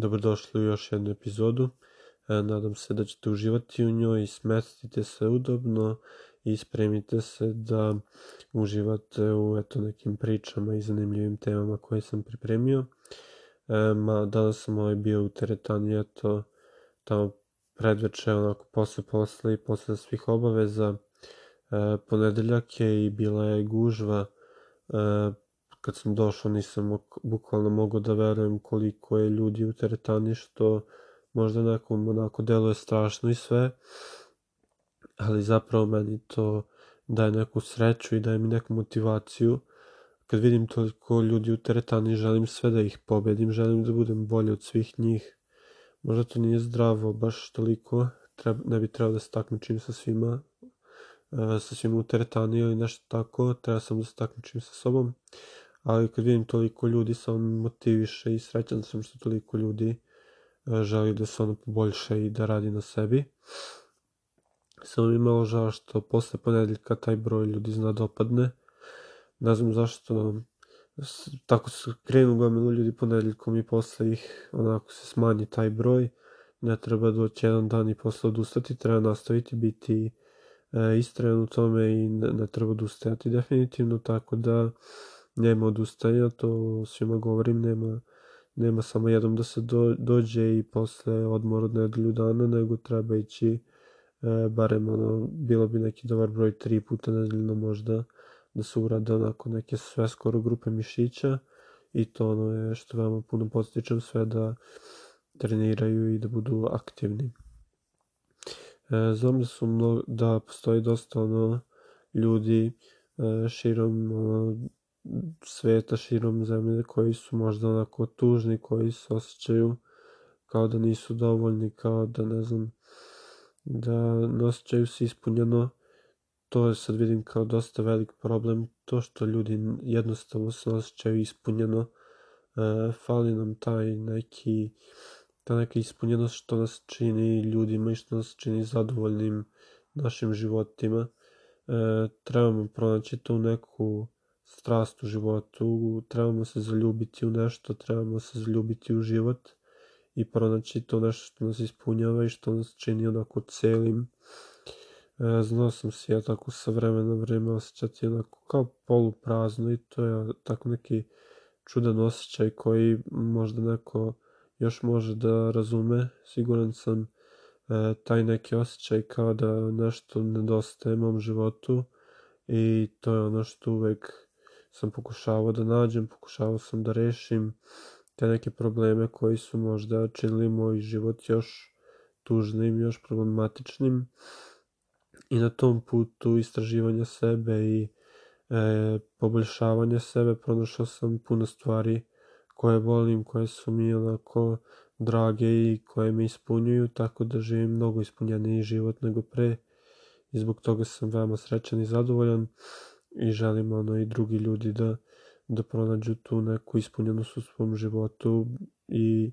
Dobrodošli u još jednu epizodu. E, nadam se da ćete uživati u njoj smestite se udobno i spremite se da uživate u eto, nekim pričama i zanimljivim temama koje sam pripremio. E, ma, danas sam ovaj bio u teretani, eto, tamo predveče, onako posle posle i posle svih obaveza. E, ponedeljak je i bila je gužva. E, kad sam došao nisam bukvalno mogao da verujem koliko je ljudi u teretani što možda nekom onako deluje strašno i sve ali zapravo meni to daje neku sreću i daje mi neku motivaciju. Kad vidim toliko ljudi u teretani želim sve da ih pobedim želim da budem bolji od svih njih. Možda to nije zdravo baš toliko treba, ne bi trebalo da se takmičim sa svima e, sa svima u teretani ili nešto tako treba sam da se takmičim sa sobom ali kad vidim toliko ljudi sam motiviše i srećan sam što toliko ljudi e, želi da se ono poboljša i da radi na sebi. Samo mi malo žao što posle ponedeljka taj broj ljudi zna da opadne. Ne znam zašto tako se krenu gomilu ljudi ponedeljkom i posle ih onako se smanji taj broj. Ne treba doći jedan dan i posle odustati, treba nastaviti biti e, istrajan u tome i ne, ne treba odustajati definitivno, tako da nema odustajanja, to svima govorim, nema, nema samo jednom da se do, dođe i posle odmor od nedelju dana, nego treba ići e, barem ono, bilo bi neki dobar broj tri puta nedeljno možda da se urade onako neke sve skoro grupe mišića i to ono je što veoma puno postičem sve da treniraju i da budu aktivni. E, znam da su mnogo, da postoji dosta ono ljudi e, širom ono, sveta širom zemlje koji su možda onako tužni, koji se osjećaju kao da nisu dovoljni, kao da ne znam, da ne osjećaju se ispunjeno. To je sad vidim kao dosta velik problem, to što ljudi jednostavno se osjećaju ispunjeno. E, fali nam taj neki, ta neka ispunjenost što nas čini ljudima i što nas čini zadovoljnim našim životima. E, trebamo pronaći tu neku strast u životu, trebamo se zaljubiti u nešto, trebamo se zaljubiti u život i pronaći to nešto što nas ispunjava i što nas čini onako celim. E, znao sam se ja tako sa vremena na vreme osjećati onako kao poluprazno i to je tako neki čudan osjećaj koji možda neko još može da razume. Siguran sam e, taj neki osjećaj kao da nešto nedostaje mom životu i to je ono što uvek sam pokušavao da nađem, pokušavao sam da rešim te neke probleme koji su možda činili moj život još tužnim, još problematičnim. I na tom putu istraživanja sebe i e, poboljšavanja sebe pronašao sam puno stvari koje volim, koje su mi onako drage i koje me ispunjuju, tako da živim mnogo ispunjeniji život nego pre i zbog toga sam veoma srećan i zadovoljan i želim ono i drugi ljudi da, da pronađu tu neku ispunjenost u svom životu i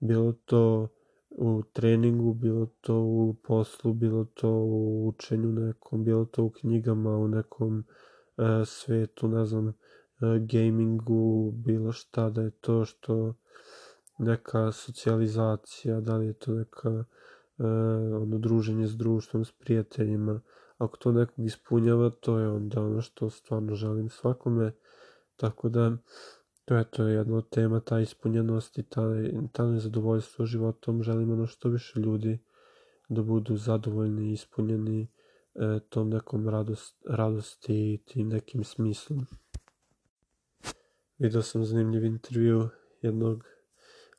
bilo to u treningu, bilo to u poslu, bilo to u učenju nekom, bilo to u knjigama, u nekom e, svetu, ne znam, e, gamingu, bilo šta da je to što neka socijalizacija, da li je to neka e, ono druženje s društvom, s prijateljima, ako to nekog ispunjava, to je onda ono što stvarno želim svakome, tako da to je to je jedna od tema, ta ispunjenost i ta, ta nezadovoljstvo životom, želim ono što više ljudi da budu zadovoljni i ispunjeni e, tom nekom radost, radosti i tim nekim smislom. Video sam zanimljiv intervju jednog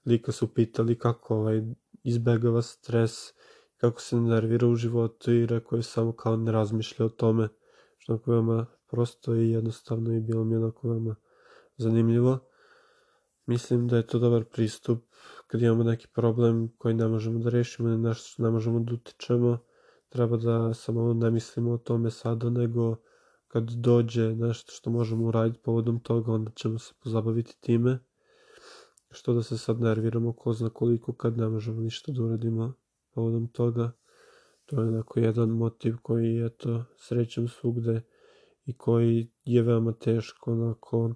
lika su pitali kako ovaj izbegava stres kako se nervira u životu i rekao je samo kao ne razmišlja o tome, što je veoma prosto i jednostavno i bilo mi onako veoma zanimljivo. Mislim da je to dobar pristup kad imamo neki problem koji ne možemo da rešimo nešto što ne možemo da utičemo, treba da samo ne mislimo o tome sada, nego kad dođe nešto što možemo uraditi povodom toga, onda ćemo se pozabaviti time. Što da se sad nerviramo ko zna koliko kad ne možemo ništa da uradimo povodom toga. To je onako jedan motiv koji, eto, srećem svugde i koji je veoma teško onako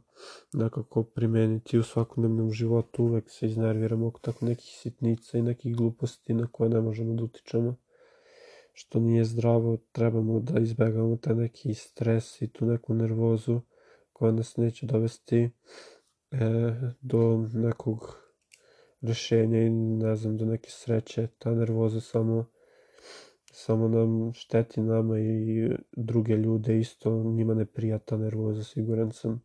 nekako primeniti u svakodnevnom životu. Uvek se iznerviramo oko tako nekih sitnica i nekih gluposti na koje ne možemo da utičemo što nije zdravo, trebamo da izbegavamo taj neki stres i tu neku nervozu koja nas neće dovesti e, do nekog rešenja i ne znam, do neke sreće. Ta nervoza samo samo nam šteti nama i druge ljude isto, njima ne prija ta nervoza, siguran sam.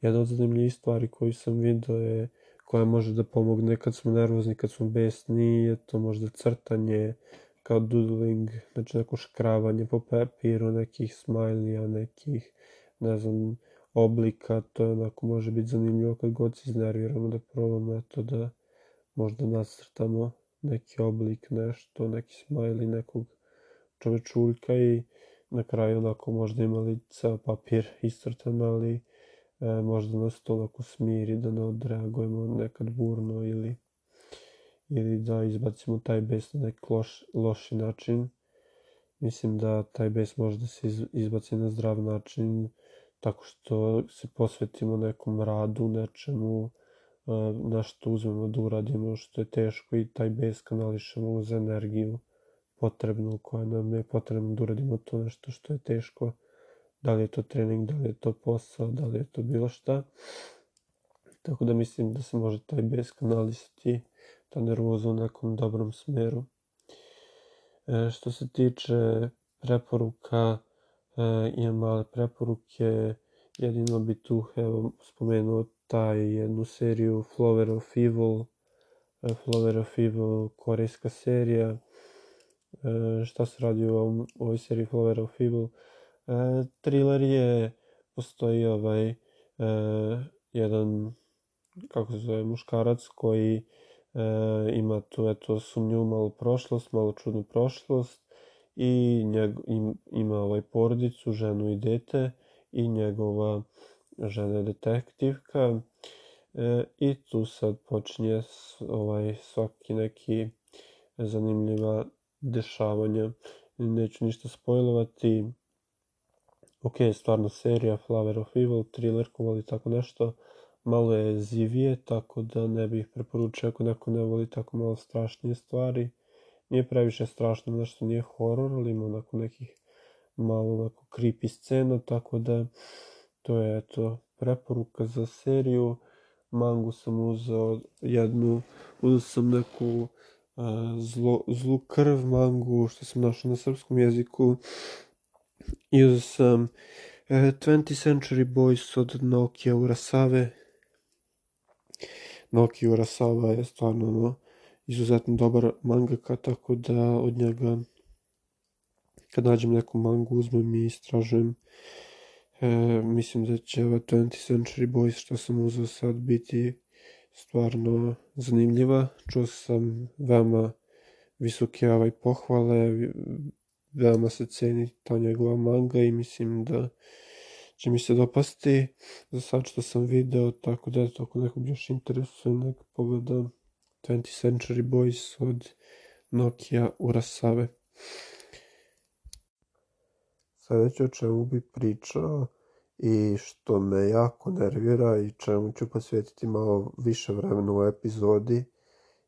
Jedna od zanimljivih stvari koju sam vidio je koja može da pomogne kad smo nervozni, kad smo besni, je to možda crtanje, kao doodling, znači neko škravanje po papiru, nekih smajlija, nekih, ne znam, oblika, to je onako može biti zanimljivo kad god se iznerviramo da probamo eto da možda nacrtamo neki oblik, nešto, neki smajli nekog čovečuljka i na kraju onako možda imali ceo papir iscrtan, ali e, možda nas to onako smiri da ne odreagujemo nekad burno ili ili da izbacimo taj bes na neki loš, loši način. Mislim da taj bes može da se izbaci na zdrav način tako što se posvetimo nekom radu, nečemu, na što uzmemo da uradimo što je teško i taj bes kanališemo uz energiju potrebnu koja nam je potrebno da uradimo to nešto što je teško. Da li je to trening, da li je to posao, da li je to bilo šta. Tako da mislim da se može taj bes kanalisati ta nervoza u nekom dobrom smeru. E, što se tiče preporuka, imam male preporuke, jedino bi tu evo, spomenuo taj jednu seriju Flower of Evil, e, Flower of Evil, korejska serija. E, šta se radi u ovom, ovoj seriji Flower of Evil? E, thriller je, postoji ovaj, e, jedan, kako se zove, muškarac koji e, ima tu eto sumnju malo prošlost, malo čudnu prošlost i njeg, im, ima ovaj porodicu, ženu i dete i njegova žena je detektivka e, i tu sad počinje ovaj svaki neki zanimljiva dešavanja. Neću ništa spojlovati. Ok, stvarno serija Flower of Evil, thriller voli tako nešto malo je zivije, tako da ne bih preporučio ako neko ne voli tako malo strašnije stvari. Nije previše strašno, nešto nije horor, ali ima onako nekih malo onako creepy scena, tako da to je eto preporuka za seriju. Mangu sam uzeo jednu, uzeo sam neku zlo, zlu krv mangu što sam našao na srpskom jeziku i uzeo sam 20th Century Boys od Nokia Urasave Naoki Urasawa je stvarno ono, izuzetno dobar mangaka, tako da od njega kad nađem neku mangu uzmem i istražujem. E, mislim da će ova 20th Century Boys što sam uzeo sad biti stvarno zanimljiva. Čuo sam veoma visoke ovaj pohvale, veoma se ceni ta njegova manga i mislim da će mi se dopasti za sad što sam video, tako da eto, ako nekog još interesuje, nek pogleda 20th Century Boys od Nokia Urasave. Sledeće o čemu bi pričao i što me jako nervira i čemu ću posvetiti malo više vremena u epizodi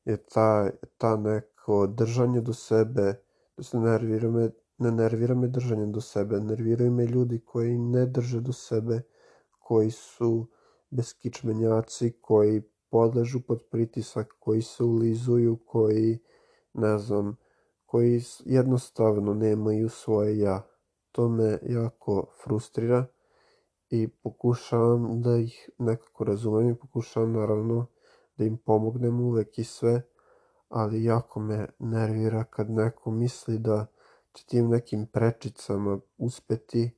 je ta, ta neko držanje do sebe, da se nervira me ne nervira me držanje do sebe, nerviraju me ljudi koji ne drže do sebe, koji su beskičmenjaci, koji podležu pod pritisak, koji se ulizuju, koji, ne znam, koji jednostavno nemaju svoje ja. To me jako frustrira i pokušavam da ih nekako razumem i pokušavam naravno da im pomognem uvek i sve, ali jako me nervira kad neko misli da će tim nekim prečicama uspeti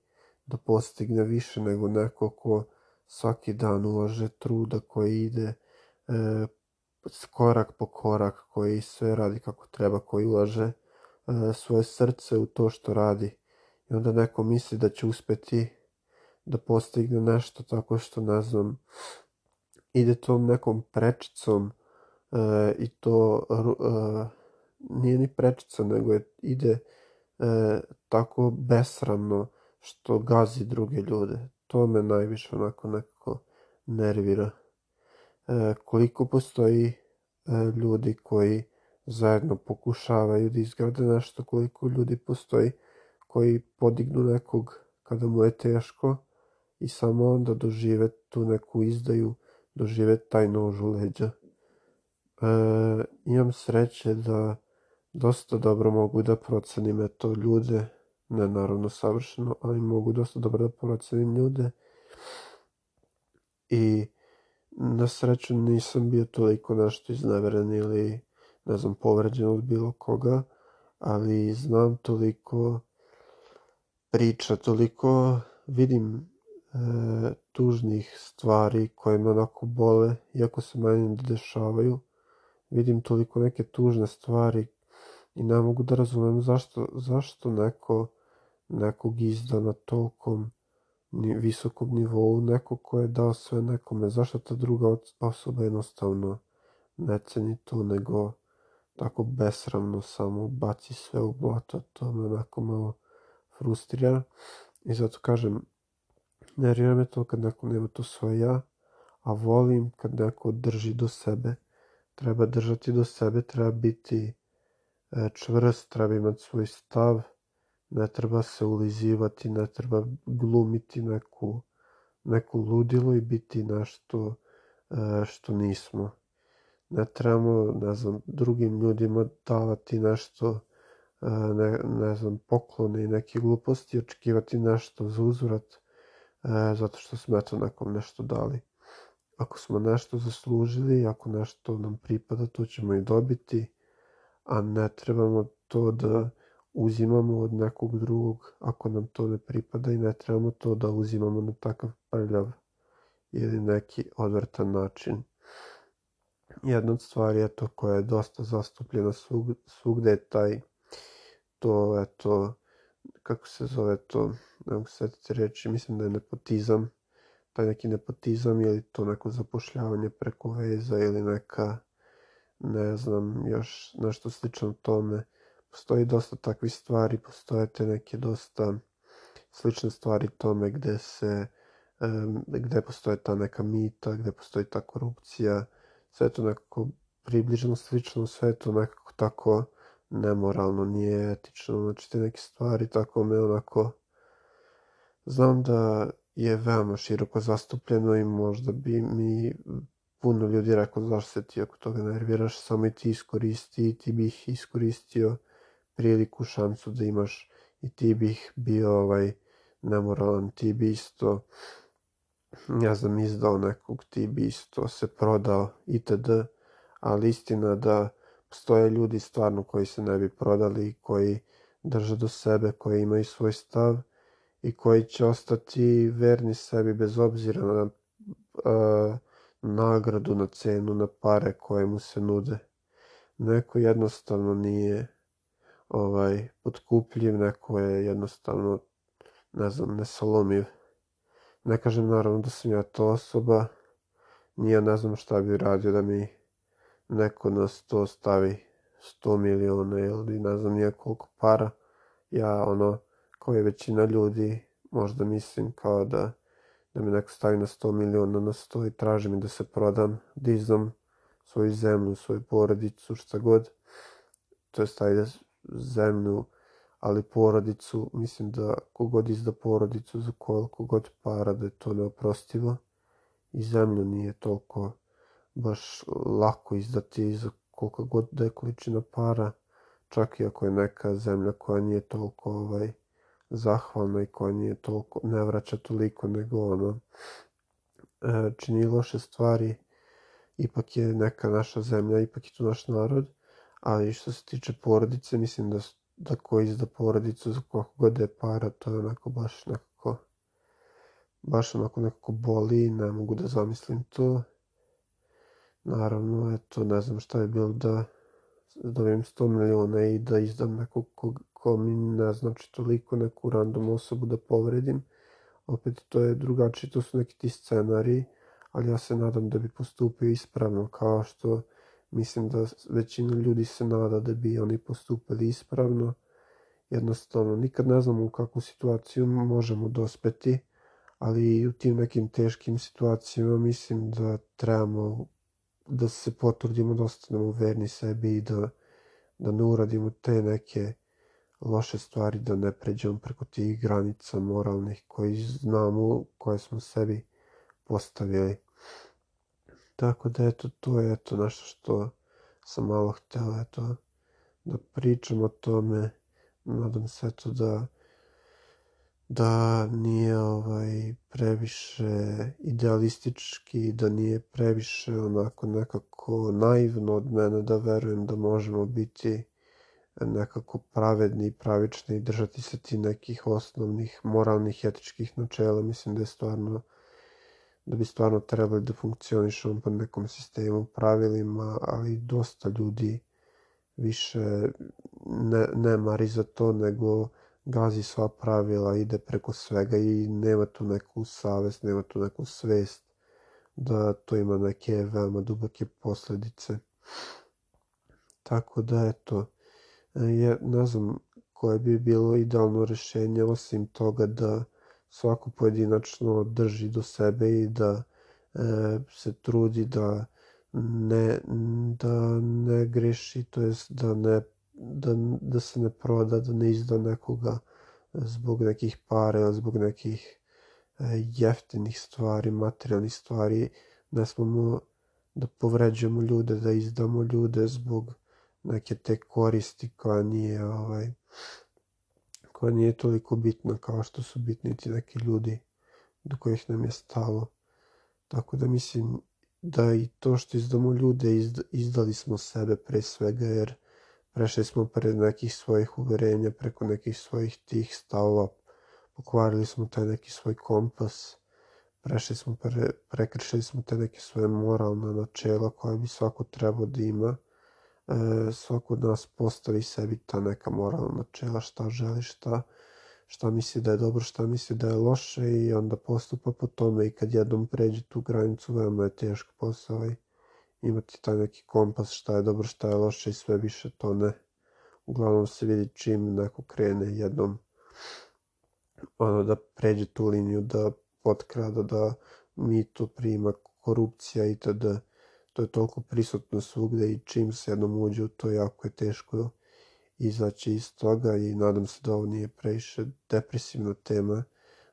da postigne više nego neko ko svaki dan ulaže truda koji ide korak po korak, koji sve radi kako treba, koji ulaže e, svoje srce u to što radi. I onda neko misli da će uspeti da postigne nešto tako što, ne znam, ide tom nekom prečicom e, i to e, nije ni prečica, nego je, ide e, tako besramno što gazi druge ljude. To me najviše onako nekako nervira. E, koliko postoji e, ljudi koji zajedno pokušavaju da izgrade nešto, koliko ljudi postoji koji podignu nekog kada mu je teško i samo onda dožive tu neku izdaju, dožive taj nož u leđa. E, imam sreće da dosta dobro mogu da procenim eto ljude, ne naravno savršeno, ali mogu dosta dobro da procenim ljude i na sreću nisam bio toliko nešto izneveren ili ne znam povređen od bilo koga, ali znam toliko priča, toliko vidim e, tužnih stvari koje me onako bole, iako se meni ne dešavaju. Vidim toliko neke tužne stvari i ne mogu da razumem zašto, zašto neko nekog izda na tolkom visokom nivou, neko ko je dao sve nekome, zašto ta druga osoba jednostavno ne ceni to, nego tako besramno samo baci sve u blato, to me onako malo frustrira i zato kažem, nervira me to kad neko nema to svoje ja, a volim kad neko drži do sebe. Treba držati do sebe, treba biti e, čvrst, treba imati svoj stav, ne treba se ulizivati, ne treba glumiti neku, neku ludilo i biti nešto e, što nismo. Ne trebamo, ne znam, drugim ljudima davati nešto, e, ne, ne znam, poklone i neke gluposti, očekivati nešto za uzvrat, e, zato što smo eto nekom nešto dali. Ako smo nešto zaslužili, ako nešto nam pripada, to ćemo i dobiti, a ne trebamo to da uzimamo od nekog drugog ako nam to ne pripada i ne trebamo to da uzimamo na takav prljav ili neki odvrtan način. Jedna od stvari to koja je dosta zastupljena svug, svugde je taj to, eto, kako se zove to, ne mogu setiti reći, mislim da je nepotizam, taj neki nepotizam ili to neko zapošljavanje preko veza ili neka, ne znam, još nešto slično tome postoji dosta takvih stvari, postoje te neke dosta slične stvari tome gde se gde postoje ta neka mita, gde postoji ta korupcija, sve to nekako približno slično, sve to nekako tako nemoralno, nije etično, znači te neke stvari tako me onako znam da je veoma široko zastupljeno i možda bi mi puno ljudi rekao zašto se ti oko toga nerviraš, samo i ti iskoristi ti bi ih iskoristio priliku, šansu da imaš i ti bih bio ovaj nemoralan, ti bi isto ja znam izdao nekog, ti bi isto se prodao itd. Ali istina da postoje ljudi stvarno koji se ne bi prodali, koji drže do sebe, koji imaju svoj stav i koji će ostati verni sebi bez obzira na uh, nagradu, na cenu, na pare koje mu se nude. Neko jednostavno nije ovaj, potkupljiv, neko je jednostavno, ne znam, nesalomiv. Ne kažem naravno da sam ja to osoba, nije ne znam šta bi radio da mi neko na sto stavi 100 miliona ili ne znam nije koliko para. Ja ono, kao je većina ljudi, možda mislim kao da da mi neko stavi na 100 miliona na sto i traži mi da se prodam, da svoju zemlju, svoju porodicu, šta god. To je stavi zemlju, ali porodicu, mislim da kogod izda porodicu za koliko god para da je to neoprostivo i zemlju nije toliko baš lako izdati za koliko god da je količina para, čak i ako je neka zemlja koja nije toliko ovaj, zahvalna i koja nije toliko, ne vraća toliko nego ono, e, čini loše stvari, ipak je neka naša zemlja, ipak je tu naš narod, ali što se tiče porodice, mislim da, da ko izda porodicu za koliko god je para, to je onako baš nekako, baš onako nekako boli, ne mogu da zamislim to. Naravno, eto, ne znam šta je bilo da dobijem 100 miliona i da izdam nekog ko, ko mi ne znači toliko neku random osobu da povredim. Opet to je drugačije, to su neki ti scenariji, ali ja se nadam da bi postupio ispravno kao što Mislim da većina ljudi se nada da bi oni postupili ispravno jednostavno nikad ne znamo u kakvu situaciju možemo dospeti, ali u tim nekim teškim situacijama mislim da trebamo da se potrudimo da ostanemo verni sebi i da, da ne uradimo te neke loše stvari, da ne pređemo preko tih granica moralnih koji znamo, koje smo sebi postavili. Tako da eto, to je eto nešto što sam malo hteo eto, da pričam o tome. Nadam se eto da da nije ovaj previše idealistički, da nije previše onako nekako naivno od mene da verujem da možemo biti nekako pravedni i pravični i držati se ti nekih osnovnih moralnih etičkih načela. Mislim da je stvarno da bi stvarno trebali da funkcionišemo po nekom sistemu pravilima, ali dosta ljudi više ne, ne mari za to, nego gazi sva pravila, ide preko svega i nema tu neku savest, nema tu neku svest da to ima neke veoma duboke posledice. Tako da eto, je, ne znam koje bi bilo idealno rešenje osim toga da svako pojedinačno drži do sebe i da e, se trudi da ne, da ne greši, to jest da, ne, da, da se ne proda, da ne izda nekoga zbog nekih para, zbog nekih e, jeftinih stvari, materijalnih stvari. Ne smemo da povređujemo ljude, da izdamo ljude zbog neke te koristi koja nije ovaj, koja nije toliko bitna kao što su bitni ti neki ljudi do kojih nam je stalo. Tako da mislim da i to što izdamo ljude, izdali smo sebe pre svega, jer prešli smo pred nekih svojih uverenja, preko nekih svojih tih stavova, pokvarili smo taj neki svoj kompas, prešli smo, pre, prekršili smo te neke svoje moralne načela koje bi svako trebao da ima, e, svako od nas postavi sebi ta neka moralna načela, šta želi, šta, šta misli da je dobro, šta misli da je loše i onda postupa po tome i kad jednom pređe tu granicu, veoma je teško posao i imati taj neki kompas šta je dobro, šta je loše i sve više to ne. Uglavnom se vidi čim neko krene jednom ono da pređe tu liniju, da potkrada, da mi to prima korupcija i tada to je toliko prisutno svugde i čim se jednom uđe u to jako je teško izaći iz toga i nadam se da ovo nije previše depresivna tema.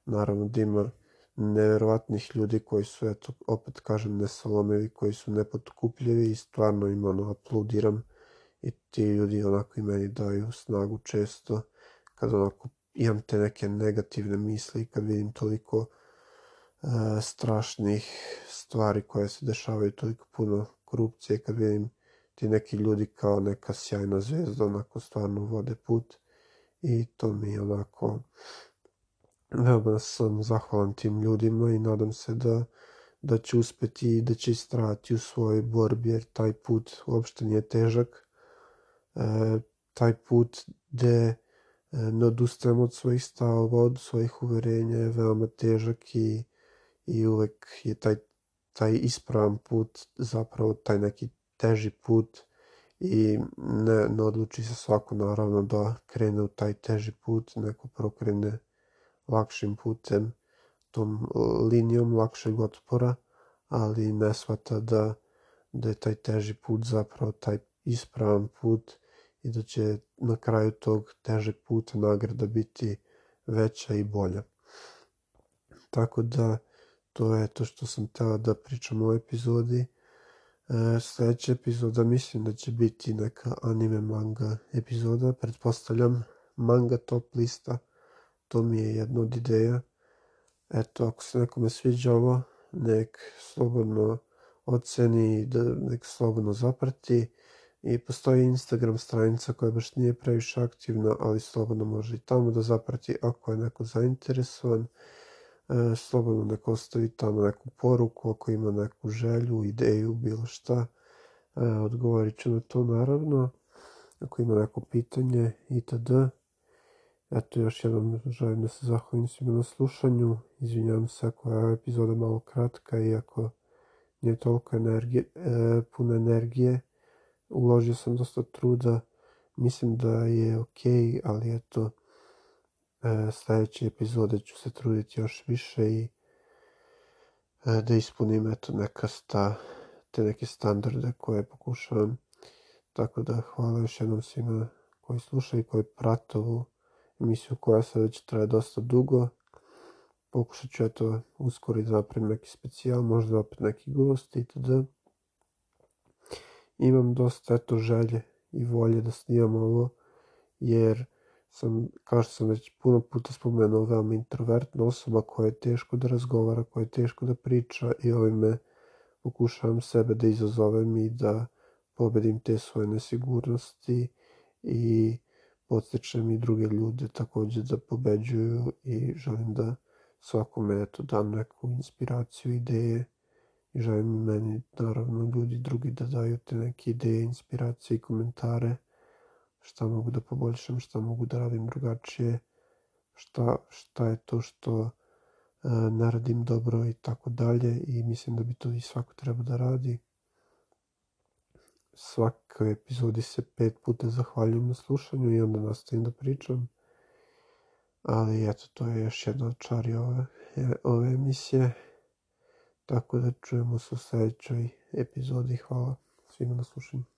Naravno da ima neverovatnih ljudi koji su, eto, opet kažem, nesalomevi, koji su nepotkupljivi i stvarno im ono aplaudiram i ti ljudi onako i meni daju snagu često kad onako imam te neke negativne misli kad vidim toliko uh, strašnih stvari koje se dešavaju, toliko puno korupcije, kad vidim ti neki ljudi kao neka sjajna zvezda onako stvarno vode put i to mi onako veoma sam zahvalan tim ljudima i nadam se da, da će uspeti i da će istrati u svojoj borbi jer taj put uopšte nije težak. E, taj put gde e, ne odustajem od svojih stavova, od svojih uverenja je veoma težak i, i uvek je taj, taj ispravan put zapravo taj neki teži put i ne, ne odluči se svako naravno da krene u taj teži put, neko prokrene lakšim putem, tom linijom lakšeg otpora, ali ne shvata da, da je taj teži put zapravo taj ispravan put i da će na kraju tog težeg puta nagrada biti veća i bolja. Tako da to je to što sam teo da pričam u ovoj epizodi. E, sledeća epizoda mislim da će biti neka anime manga epizoda, pretpostavljam manga top lista To mi je jedna od ideja. Eto, ako se nekome sviđa ovo, nek slobodno oceni da nek slobodno zaprati. I postoji Instagram stranica koja baš nije previše aktivna, ali slobodno može i tamo da zaprati ako je neko zainteresovan. E, slobodno nek ostavi tamo neku poruku ako ima neku želju, ideju, bilo šta. E, odgovorit ću na to naravno. Ako ima neko pitanje itd. Eto, još jednom želim da se zahvalim svima na slušanju. Izvinjavam se ako je epizoda malo kratka, iako nije toliko energije, e, puno energije. Uložio sam dosta truda, mislim da je ok, ali eto, e, sljedeće epizode ću se truditi još više i e, da ispunim eto neka sta, te neke standarde koje pokušavam. Tako da hvala još jednom svima koji slušaju i koji prate ovu emisiju koja se već traje dosta dugo. Pokušat ću eto uskoro da napravim neki specijal, možda opet neki gost itd. Imam dosta eto želje i volje da snimam ovo, jer sam, kao što sam već puno puta spomenuo, veoma introvertna osoba koja je teško da razgovara, koja je teško da priča i ovime pokušavam sebe da izazovem i da pobedim te svoje nesigurnosti i podstičem i druge ljude također da pobeđuju i želim da svakome eto dam neku inspiraciju, ideje i želim meni naravno ljudi drugi da daju te neke ideje, inspiracije i komentare šta mogu da poboljšam, šta mogu da radim drugačije, šta, šta je to što e, ne radim dobro i tako dalje i mislim da bi to i svako treba da radi. Svakoj epizodi se pet puta zahvaljujem na slušanju i onda nastavim da pričam. Ali eto, to je još jedna od čari ove, ove emisije. Tako da čujemo se u sljedećoj epizodi. Hvala svima na slušanju.